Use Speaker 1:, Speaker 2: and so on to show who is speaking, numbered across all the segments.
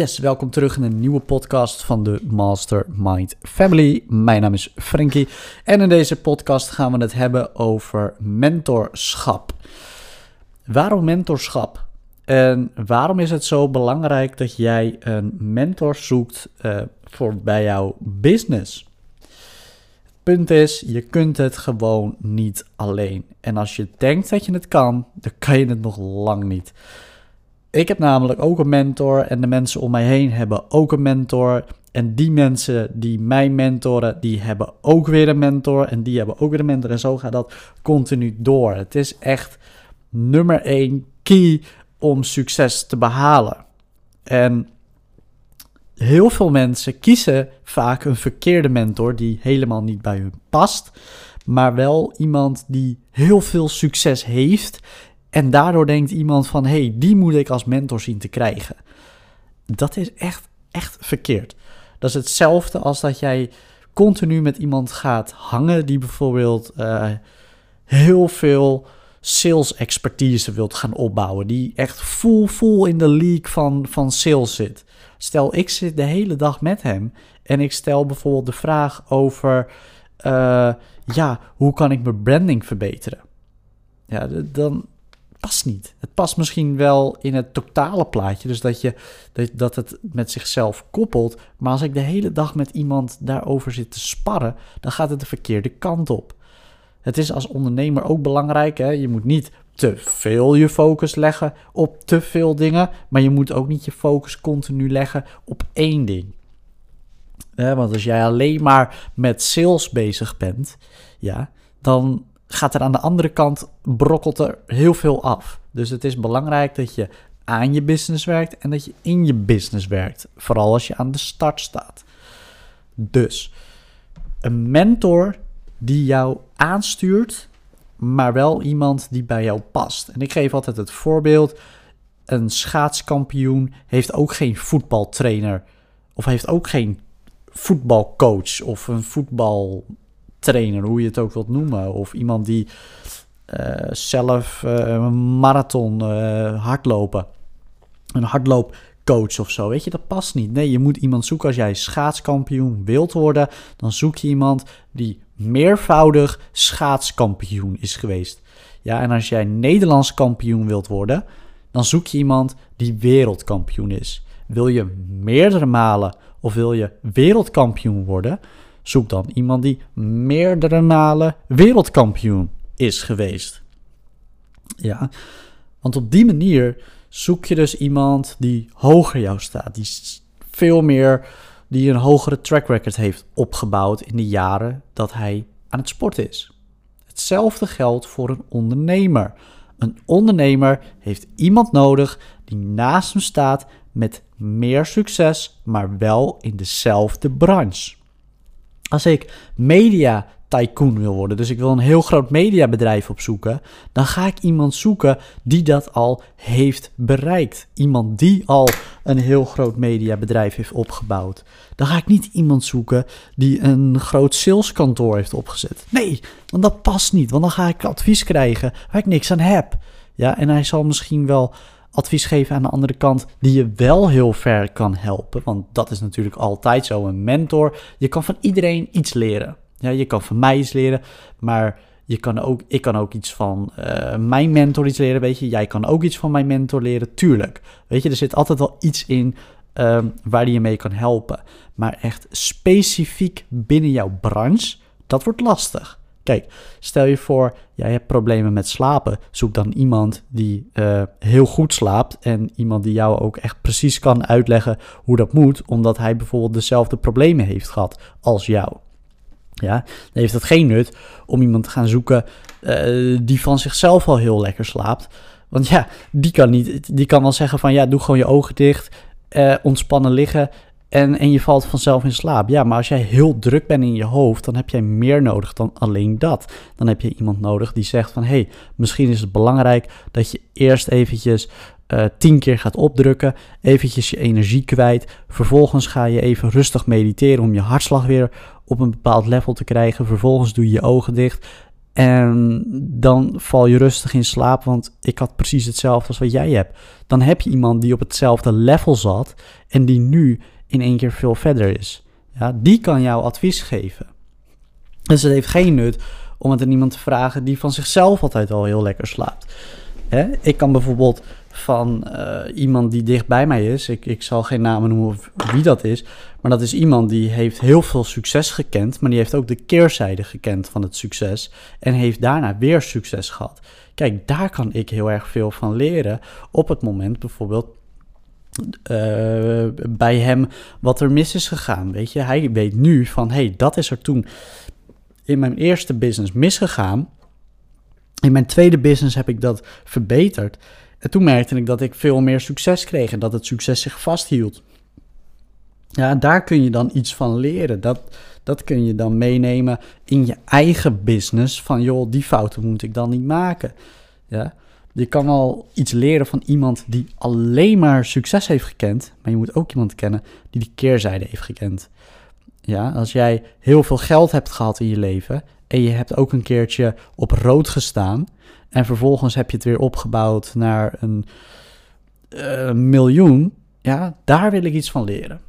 Speaker 1: Yes, welkom terug in een nieuwe podcast van de Mastermind Family. Mijn naam is Frankie en in deze podcast gaan we het hebben over mentorschap. Waarom mentorschap? En waarom is het zo belangrijk dat jij een mentor zoekt uh, voor bij jouw business? Het punt is, je kunt het gewoon niet alleen. En als je denkt dat je het kan, dan kan je het nog lang niet. Ik heb namelijk ook een mentor en de mensen om mij heen hebben ook een mentor. En die mensen die mij mentoren, die hebben ook weer een mentor. En die hebben ook weer een mentor. En zo gaat dat continu door. Het is echt nummer één key om succes te behalen. En heel veel mensen kiezen vaak een verkeerde mentor die helemaal niet bij hun past. Maar wel iemand die heel veel succes heeft en daardoor denkt iemand van, hey, die moet ik als mentor zien te krijgen. Dat is echt, echt verkeerd. Dat is hetzelfde als dat jij continu met iemand gaat hangen die bijvoorbeeld uh, heel veel sales expertise wilt gaan opbouwen. Die echt full, full in de league van, van sales zit. Stel, ik zit de hele dag met hem en ik stel bijvoorbeeld de vraag over, uh, ja, hoe kan ik mijn branding verbeteren? Ja, dan, past niet. Het past misschien wel in het totale plaatje, dus dat, je, dat, het met zichzelf koppelt. Maar als ik de hele dag met iemand daarover zit te sparren, dan gaat het de verkeerde kant op. Het is als ondernemer ook belangrijk. Hè? Je moet niet te veel je focus leggen op te veel dingen, maar je moet ook niet je focus continu leggen op één ding. want als jij alleen maar met sales bezig bent, ja, dan gaat er aan de andere kant, brokkelt er heel veel af. Dus het is belangrijk dat je aan je business werkt en dat je in je business werkt. Vooral als je aan de start staat. Dus een mentor die jou aanstuurt, maar wel iemand die bij jou past. En ik geef altijd het voorbeeld: een schaatskampioen heeft ook geen voetbaltrainer of heeft ook geen voetbalcoach of een voetbal trainer, hoe je het ook wilt noemen. Of iemand die uh, zelf uh, een marathon uh, hardlopen. Een hardloopcoach of zo. Weet je, dat past niet. Nee, je moet iemand zoeken als jij schaatskampioen wilt worden. Dan zoek je iemand die meervoudig schaatskampioen is geweest. Ja, en als jij Nederlands kampioen wilt worden, dan zoek je iemand die wereldkampioen is. Wil je meerdere malen of wil je wereldkampioen worden, Zoek dan iemand die meerdere malen wereldkampioen is geweest. Ja, want op die manier zoek je dus iemand die hoger jou staat, die veel meer, die een hogere track record heeft opgebouwd in de jaren dat hij aan het sporten is. Hetzelfde geldt voor een ondernemer. Een ondernemer heeft iemand nodig die naast hem staat met meer succes, maar wel in dezelfde branche. Als ik media tycoon wil worden, dus ik wil een heel groot mediabedrijf opzoeken, dan ga ik iemand zoeken die dat al heeft bereikt. Iemand die al een heel groot mediabedrijf heeft opgebouwd. Dan ga ik niet iemand zoeken die een groot saleskantoor heeft opgezet. Nee, want dat past niet, want dan ga ik advies krijgen waar ik niks aan heb. Ja, en hij zal misschien wel advies geven aan de andere kant die je wel heel ver kan helpen. Want dat is natuurlijk altijd zo. Een mentor, je kan van iedereen iets leren. Ja, je kan van mij iets leren, maar je kan ook, ik kan ook iets van uh, mijn mentor iets leren, weet je. Jij kan ook iets van mijn mentor leren, tuurlijk. Weet je, er zit altijd wel iets in um, waar die je mee kan helpen. Maar echt specifiek binnen jouw branche, dat wordt lastig. Stel je voor, jij hebt problemen met slapen. Zoek dan iemand die uh, heel goed slaapt. En iemand die jou ook echt precies kan uitleggen hoe dat moet. Omdat hij bijvoorbeeld dezelfde problemen heeft gehad als jou. Ja, dan heeft het geen nut om iemand te gaan zoeken uh, die van zichzelf al heel lekker slaapt. Want ja, die kan, niet, die kan wel zeggen van ja, doe gewoon je ogen dicht, uh, ontspannen liggen en, en je valt vanzelf in slaap. Ja, maar als jij heel druk bent in je hoofd, dan heb jij meer nodig dan alleen dat. Dan heb je iemand nodig die zegt van... hé, hey, misschien is het belangrijk dat je eerst eventjes uh, tien keer gaat opdrukken. Eventjes je energie kwijt. Vervolgens ga je even rustig mediteren om je hartslag weer op een bepaald level te krijgen. Vervolgens doe je je ogen dicht. En dan val je rustig in slaap, want ik had precies hetzelfde als wat jij hebt. Dan heb je iemand die op hetzelfde level zat en die nu in één keer veel verder is. Ja, die kan jou advies geven. Dus het heeft geen nut om het aan iemand te vragen die van zichzelf altijd al heel lekker slaapt. Hè? Ik kan bijvoorbeeld van uh, iemand die dicht bij mij is, ik, ik zal geen namen noemen wie dat is, maar dat is iemand die heeft heel veel succes gekend, maar die heeft ook de keerzijde gekend van het succes en heeft daarna weer succes gehad. Kijk, daar kan ik heel erg veel van leren op het moment bijvoorbeeld uh, bij hem wat er mis is gegaan. Weet je, hij weet nu van hey, dat is er toen in mijn eerste business misgegaan. In mijn tweede business heb ik dat verbeterd. En toen merkte ik dat ik veel meer succes kreeg en dat het succes zich vasthield. Ja, daar kun je dan iets van leren. Dat, dat kun je dan meenemen in je eigen business. Van joh, die fouten moet ik dan niet maken. Ja. Je kan al iets leren van iemand die alleen maar succes heeft gekend. Maar je moet ook iemand kennen die die keerzijde heeft gekend. Ja, als jij heel veel geld hebt gehad in je leven en je hebt ook een keertje op rood gestaan en vervolgens heb je het weer opgebouwd naar een uh, miljoen, ja, daar wil ik iets van leren.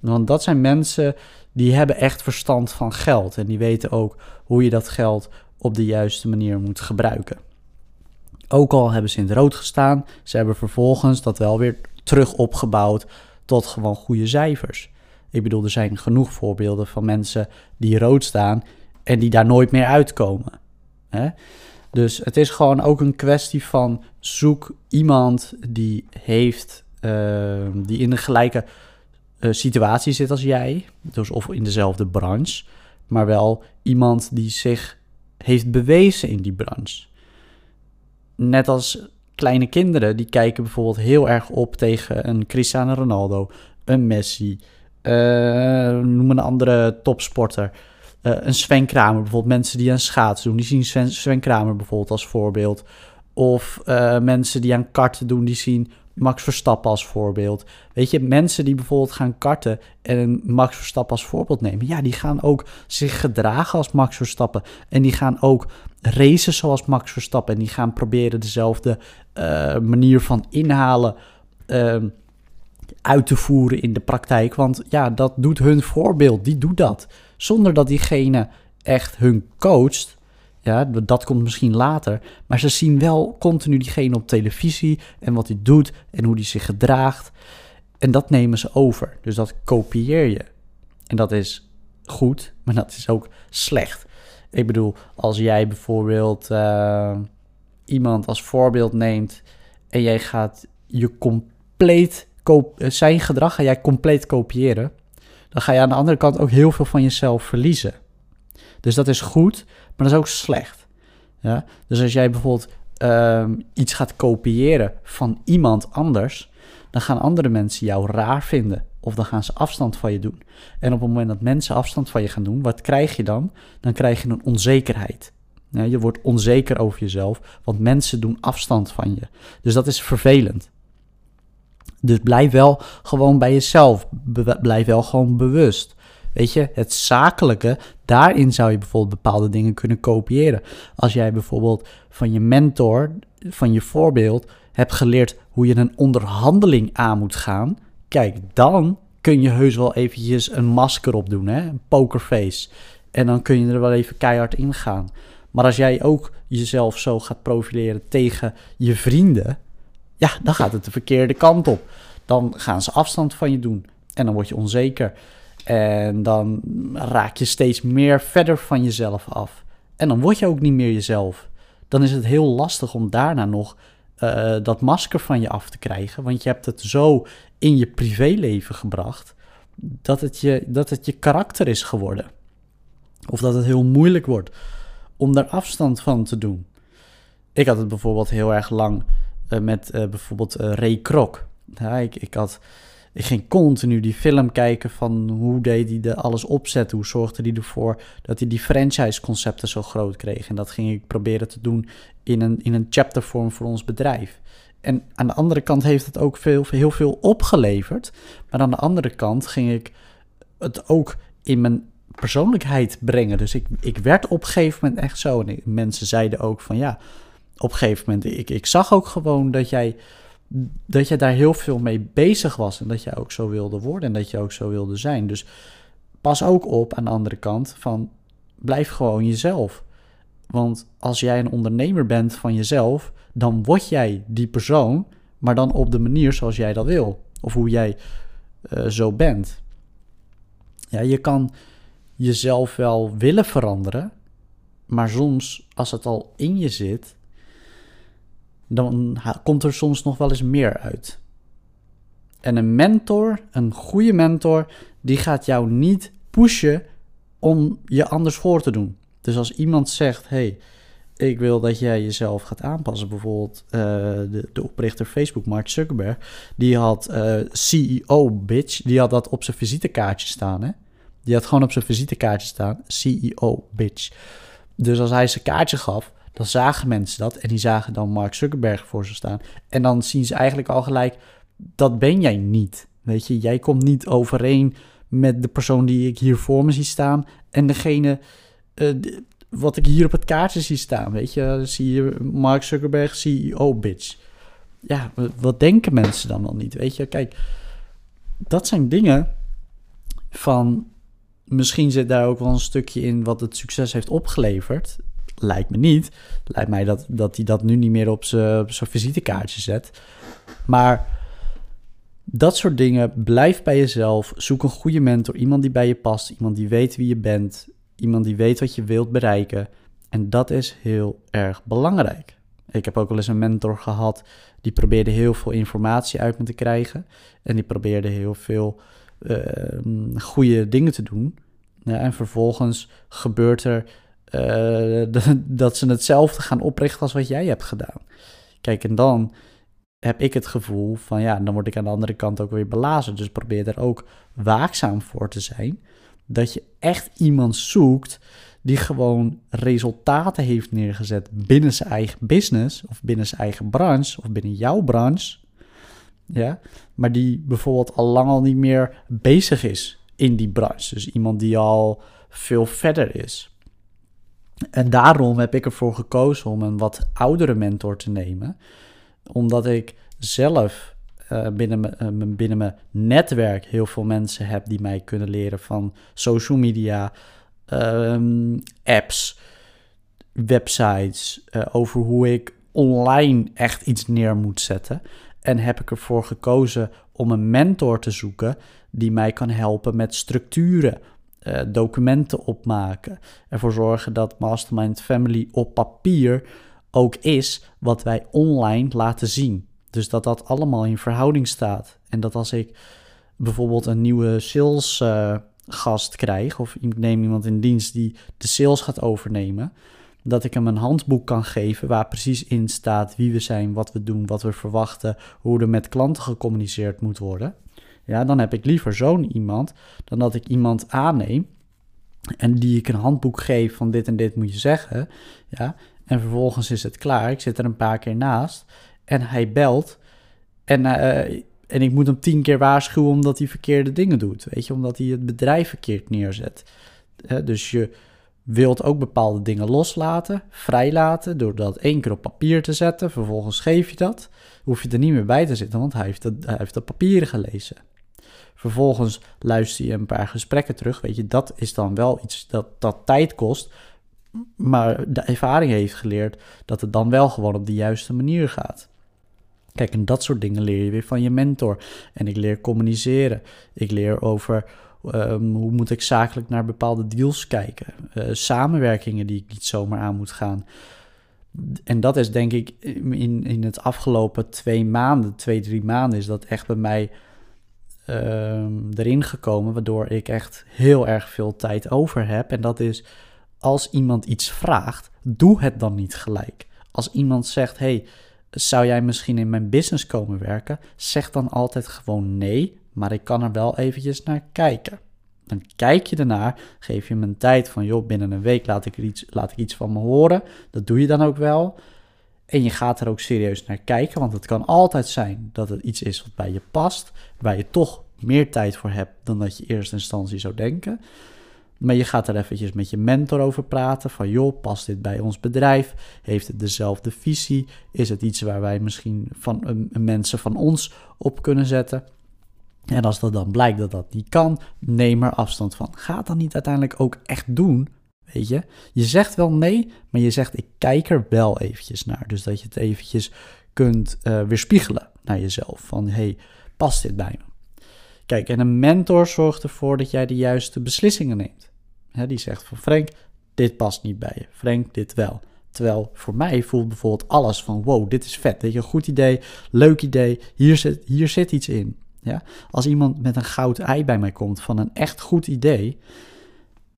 Speaker 1: Want dat zijn mensen die hebben echt verstand van geld en die weten ook hoe je dat geld op de juiste manier moet gebruiken. Ook al hebben ze in het rood gestaan, ze hebben vervolgens dat wel weer terug opgebouwd tot gewoon goede cijfers. Ik bedoel, er zijn genoeg voorbeelden van mensen die rood staan en die daar nooit meer uitkomen. Hè? Dus het is gewoon ook een kwestie van zoek iemand die heeft, uh, die in de gelijke uh, situatie zit als jij, dus of in dezelfde branche, maar wel iemand die zich heeft bewezen in die branche. Net als kleine kinderen, die kijken bijvoorbeeld heel erg op tegen een Cristiano Ronaldo, een Messi, uh, noem een andere topsporter. Uh, een Sven Kramer bijvoorbeeld. Mensen die aan schaatsen doen, die zien Sven, Sven Kramer bijvoorbeeld als voorbeeld. Of uh, mensen die aan karten doen, die zien Max Verstappen als voorbeeld. Weet je, mensen die bijvoorbeeld gaan karten en Max Verstappen als voorbeeld nemen, ja, die gaan ook zich gedragen als Max Verstappen. En die gaan ook racen zoals Max Verstappen. En die gaan proberen dezelfde uh, manier van inhalen. Uh, uit te voeren in de praktijk. Want ja, dat doet hun voorbeeld, die doet dat. Zonder dat diegene echt hun coacht. Ja, dat komt misschien later. Maar ze zien wel continu diegene op televisie en wat hij doet en hoe hij zich gedraagt. En dat nemen ze over. Dus dat kopieer je. En dat is goed, maar dat is ook slecht. Ik bedoel, als jij bijvoorbeeld uh, iemand als voorbeeld neemt en jij gaat je compleet eh, zijn gedrag ga jij compleet kopiëren, dan ga je aan de andere kant ook heel veel van jezelf verliezen. Dus dat is goed, maar dat is ook slecht. Ja? Dus als jij bijvoorbeeld uh, iets gaat kopiëren van iemand anders, dan gaan andere mensen jou raar vinden. Of dan gaan ze afstand van je doen. En op het moment dat mensen afstand van je gaan doen, wat krijg je dan? Dan krijg je een onzekerheid. Je wordt onzeker over jezelf, want mensen doen afstand van je. Dus dat is vervelend. Dus blijf wel gewoon bij jezelf. blijf wel gewoon bewust. Weet je, het zakelijke, daarin zou je bijvoorbeeld bepaalde dingen kunnen kopiëren. Als jij bijvoorbeeld van je mentor, van je voorbeeld, hebt geleerd hoe je een onderhandeling aan moet gaan. Kijk, dan kun je heus wel eventjes een masker op doen, hè? een pokerface. En dan kun je er wel even keihard in gaan. Maar als jij ook jezelf zo gaat profileren tegen je vrienden, ja, dan gaat het de verkeerde kant op. Dan gaan ze afstand van je doen en dan word je onzeker. En dan raak je steeds meer verder van jezelf af. En dan word je ook niet meer jezelf. Dan is het heel lastig om daarna nog uh, dat masker van je af te krijgen. Want je hebt het zo in je privéleven gebracht dat het je, dat het je karakter is geworden. Of dat het heel moeilijk wordt om daar afstand van te doen. Ik had het bijvoorbeeld heel erg lang uh, met uh, bijvoorbeeld Ray Krok. Ja, ik, ik, had, ik ging continu die film kijken van hoe deed hij de alles opzetten. Hoe zorgde hij ervoor dat hij die franchise-concepten zo groot kreeg. En dat ging ik proberen te doen in een, in een chaptervorm voor ons bedrijf. En aan de andere kant heeft het ook veel, heel veel opgeleverd. Maar aan de andere kant ging ik het ook in mijn persoonlijkheid brengen. Dus ik, ik werd op een gegeven moment echt zo. En mensen zeiden ook van ja, op een gegeven moment, ik, ik zag ook gewoon dat jij, dat jij daar heel veel mee bezig was. En dat jij ook zo wilde worden en dat je ook zo wilde zijn. Dus pas ook op aan de andere kant van blijf gewoon jezelf. Want als jij een ondernemer bent van jezelf, dan word jij die persoon, maar dan op de manier zoals jij dat wil. Of hoe jij uh, zo bent. Ja, je kan jezelf wel willen veranderen, maar soms, als het al in je zit, dan komt er soms nog wel eens meer uit. En een mentor, een goede mentor, die gaat jou niet pushen om je anders voor te doen. Dus als iemand zegt: hey, ik wil dat jij jezelf gaat aanpassen. Bijvoorbeeld uh, de, de oprichter Facebook, Mark Zuckerberg, die had eh, CEO bitch, die had dat op zijn visitekaartje staan. Hè? Die had gewoon op zijn visitekaartje staan, CEO bitch. Dus als hij zijn kaartje gaf, dan zagen mensen dat en die zagen dan Mark Zuckerberg voor ze staan. En dan zien ze eigenlijk al gelijk, dat ben jij niet. Weet je, jij komt niet overeen met de persoon die ik hier voor me zie staan en degene uh, wat ik hier op het kaartje zie staan. Weet je, zie je Mark Zuckerberg, CEO bitch. Ja, wat denken mensen dan wel niet? Weet je, kijk, dat zijn dingen van. Misschien zit daar ook wel een stukje in wat het succes heeft opgeleverd. Lijkt me niet. Lijkt mij dat, dat hij dat nu niet meer op zijn visitekaartje zet. Maar dat soort dingen, blijf bij jezelf. Zoek een goede mentor, iemand die bij je past, iemand die weet wie je bent, iemand die weet wat je wilt bereiken. En dat is heel erg belangrijk. Ik heb ook wel eens een mentor gehad die probeerde heel veel informatie uit me te krijgen. En die probeerde heel veel uh, goede dingen te doen. En vervolgens gebeurt er dat ze hetzelfde gaan oprichten als wat jij hebt gedaan. Kijk, en dan heb ik het gevoel van ja, dan word ik aan de andere kant ook weer belazen. Dus probeer er ook waakzaam voor te zijn dat je echt iemand zoekt die gewoon resultaten heeft neergezet binnen zijn eigen business of binnen zijn eigen branche of binnen jouw branche. Ja, maar die bijvoorbeeld al lang al niet meer bezig is in die branche. Dus iemand die al veel verder is. En daarom heb ik ervoor gekozen om een wat oudere mentor te nemen. Omdat ik zelf binnen, uh, binnen mijn netwerk heel veel mensen heb die mij kunnen leren van social media, um, apps, websites, uh, over hoe ik online echt iets neer moet zetten. En heb ik ervoor gekozen om een mentor te zoeken die mij kan helpen met structuren, documenten opmaken. Ervoor zorgen dat Mastermind Family op papier ook is wat wij online laten zien. Dus dat dat allemaal in verhouding staat. En dat als ik bijvoorbeeld een nieuwe sales uh, gast krijg, of ik neem iemand in dienst die de sales gaat overnemen, dat ik hem een handboek kan geven waar precies in staat wie we zijn, wat we doen, wat we verwachten, hoe er met klanten gecommuniceerd moet worden. Ja, dan heb ik liever zo'n iemand dan dat ik iemand aanneem en die ik een handboek geef van dit en dit moet je zeggen. Ja, en vervolgens is het klaar. Ik zit er een paar keer naast en hij belt. En, uh, en ik moet hem tien keer waarschuwen omdat hij verkeerde dingen doet. Weet je, omdat hij het bedrijf verkeerd neerzet. dus je wilt ook bepaalde dingen loslaten, vrijlaten, door dat één keer op papier te zetten. Vervolgens geef je dat. Hoef je er niet meer bij te zitten, want hij heeft, hij heeft de papieren gelezen. Vervolgens luister je een paar gesprekken terug. Weet je, dat is dan wel iets dat, dat tijd kost. Maar de ervaring heeft geleerd dat het dan wel gewoon op de juiste manier gaat. Kijk, en dat soort dingen leer je weer van je mentor. En ik leer communiceren. Ik leer over um, hoe moet ik zakelijk naar bepaalde deals kijken. Uh, samenwerkingen die ik niet zomaar aan moet gaan. En dat is denk ik in, in het afgelopen twee maanden, twee, drie maanden, is dat echt bij mij um, erin gekomen. Waardoor ik echt heel erg veel tijd over heb. En dat is als iemand iets vraagt, doe het dan niet gelijk. Als iemand zegt: Hey, zou jij misschien in mijn business komen werken? Zeg dan altijd gewoon nee, maar ik kan er wel eventjes naar kijken. Dan kijk je ernaar, geef je me een tijd van, joh, binnen een week laat ik, iets, laat ik iets van me horen. Dat doe je dan ook wel. En je gaat er ook serieus naar kijken, want het kan altijd zijn dat het iets is wat bij je past, waar je toch meer tijd voor hebt dan dat je in eerste instantie zou denken. Maar je gaat er eventjes met je mentor over praten. Van joh, past dit bij ons bedrijf? Heeft het dezelfde visie? Is het iets waar wij misschien van mensen van ons op kunnen zetten? En als dat dan blijkt dat dat niet kan, neem er afstand van. Ga het dan niet uiteindelijk ook echt doen. Weet je, je zegt wel nee, maar je zegt ik kijk er wel eventjes naar. Dus dat je het eventjes kunt uh, weerspiegelen naar jezelf. Van hey, past dit bij me? Kijk, en een mentor zorgt ervoor dat jij de juiste beslissingen neemt. die zegt van Frank, dit past niet bij je. Frank, dit wel. Terwijl voor mij voelt bijvoorbeeld alles van wow, dit is vet. Weet je, een goed idee, leuk idee, hier zit, hier zit iets in. Ja? Als iemand met een goud ei bij mij komt van een echt goed idee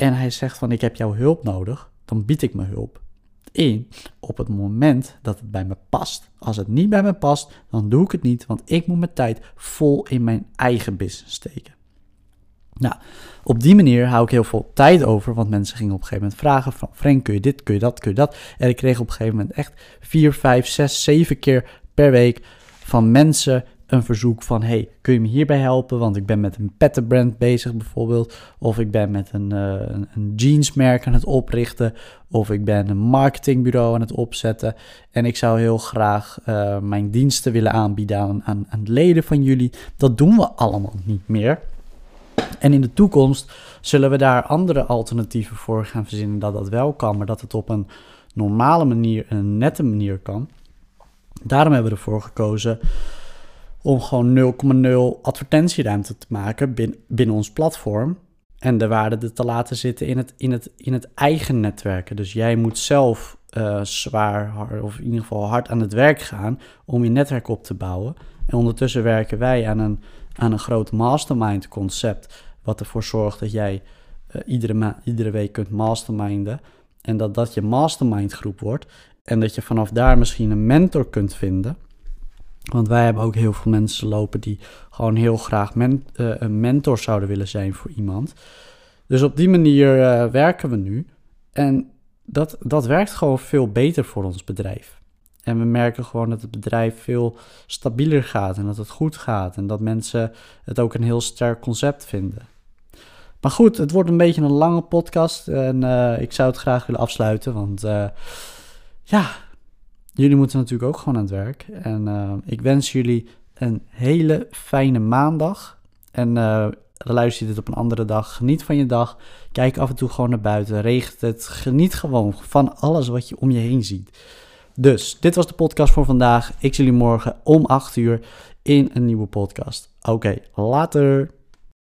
Speaker 1: en hij zegt van ik heb jouw hulp nodig, dan bied ik mijn hulp in op het moment dat het bij me past. Als het niet bij me past, dan doe ik het niet, want ik moet mijn tijd vol in mijn eigen business steken. Nou, op die manier hou ik heel veel tijd over, want mensen gingen op een gegeven moment vragen van Frank, kun je dit, kun je dat, kun je dat? En ik kreeg op een gegeven moment echt vier, vijf, zes, zeven keer per week van mensen een verzoek van: hey, kun je me hierbij helpen? Want ik ben met een pettenbrand bezig bijvoorbeeld. Of ik ben met een, uh, een jeansmerk aan het oprichten. Of ik ben een marketingbureau aan het opzetten. En ik zou heel graag uh, mijn diensten willen aanbieden aan, aan, aan leden van jullie. Dat doen we allemaal niet meer. En in de toekomst zullen we daar andere alternatieven voor gaan verzinnen dat dat wel kan, maar dat het op een normale manier, een nette manier kan. Daarom hebben we ervoor gekozen om gewoon 0,0 advertentieruimte te maken binnen, ons platform. En de waarde te laten zitten in het, in het, in het eigen netwerken. Dus jij moet zelf uh, zwaar, of in ieder geval hard aan het werk gaan om je netwerk op te bouwen. En ondertussen werken wij aan een, aan een groot mastermind concept. Wat ervoor zorgt dat jij uh, iedere, iedere week kunt masterminden. En dat dat je mastermind groep wordt. En dat je vanaf daar misschien een mentor kunt vinden want wij hebben ook heel veel mensen lopen die gewoon heel graag men, uh, een mentor zouden willen zijn voor iemand. Dus op die manier uh, werken we nu. En dat, dat werkt gewoon veel beter voor ons bedrijf. En we merken gewoon dat het bedrijf veel stabieler gaat en dat het goed gaat. En dat mensen het ook een heel sterk concept vinden. Maar goed, het wordt een beetje een lange podcast. En uh, ik zou het graag willen afsluiten. Want ja, Jullie moeten natuurlijk ook gewoon aan het werk. En uh, ik wens jullie een hele fijne maandag. En uh, luister je dit op een andere dag. Geniet van je dag. Kijk af en toe gewoon naar buiten. Regent het. Geniet gewoon van alles wat je om je heen ziet. Dus, dit was de podcast voor vandaag. Ik zie jullie morgen om 8 uur in een nieuwe podcast. Oké, later.